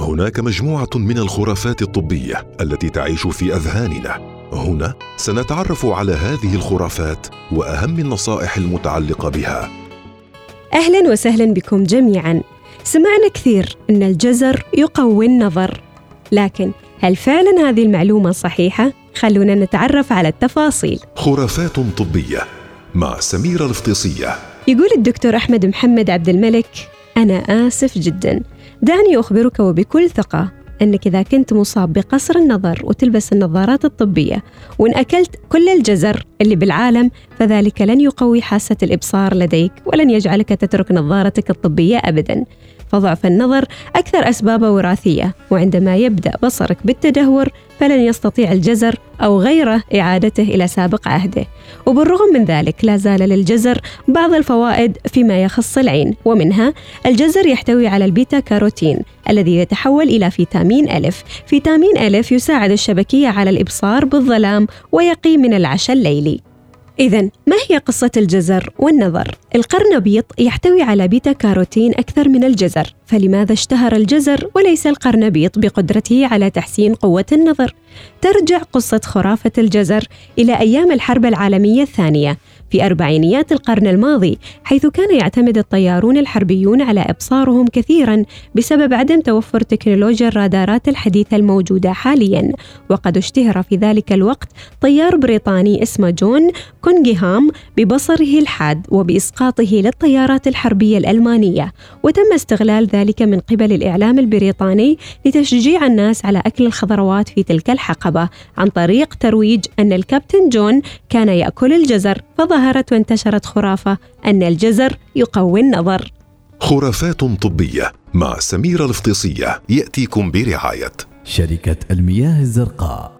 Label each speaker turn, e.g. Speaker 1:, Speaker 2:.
Speaker 1: هناك مجموعة من الخرافات الطبية التي تعيش في أذهاننا. هنا سنتعرف على هذه الخرافات وأهم النصائح المتعلقة بها.
Speaker 2: أهلا وسهلا بكم جميعا. سمعنا كثير أن الجزر يقوي النظر. لكن هل فعلا هذه المعلومة صحيحة؟ خلونا نتعرف على التفاصيل.
Speaker 1: خرافات طبية مع سميرة الفطيسية.
Speaker 2: يقول الدكتور أحمد محمد عبد الملك أنا آسف جدا. دعني أخبرك وبكل ثقة أنك إذا كنت مصاب بقصر النظر وتلبس النظارات الطبية وإن أكلت كل الجزر اللي بالعالم فذلك لن يقوي حاسة الإبصار لديك ولن يجعلك تترك نظارتك الطبية أبداً. فضعف النظر أكثر أسبابه وراثية وعندما يبدأ بصرك بالتدهور فلن يستطيع الجزر أو غيره إعادته إلى سابق عهده. وبالرغم من ذلك لا زال للجزر بعض الفوائد فيما يخص العين ومنها الجزر يحتوي على البيتا كاروتين الذي يتحول إلى فيتامين ألف. فيتامين ألف يساعد الشبكية على الإبصار بالظلام ويقي من العشى الليلي. إذا ما هي قصة الجزر والنظر؟ القرنبيط يحتوي على بيتا كاروتين أكثر من الجزر، فلماذا اشتهر الجزر وليس القرنبيط بقدرته على تحسين قوة النظر؟ ترجع قصة خرافة الجزر إلى أيام الحرب العالمية الثانية، في أربعينيات القرن الماضي حيث كان يعتمد الطيارون الحربيون على إبصارهم كثيرا بسبب عدم توفر تكنولوجيا الرادارات الحديثة الموجودة حاليا وقد اشتهر في ذلك الوقت طيار بريطاني اسمه جون كونغيهام ببصره الحاد وبإسقاطه للطيارات الحربية الألمانية وتم استغلال ذلك من قبل الإعلام البريطاني لتشجيع الناس على أكل الخضروات في تلك الحقبة عن طريق ترويج أن الكابتن جون كان يأكل الجزر فظهر ظهرت وانتشرت خرافة أن الجزر يقوي النظر.
Speaker 1: خرافات طبية مع سميرة الفطيسية يأتيكم برعاية.
Speaker 3: شركة المياه الزرقاء.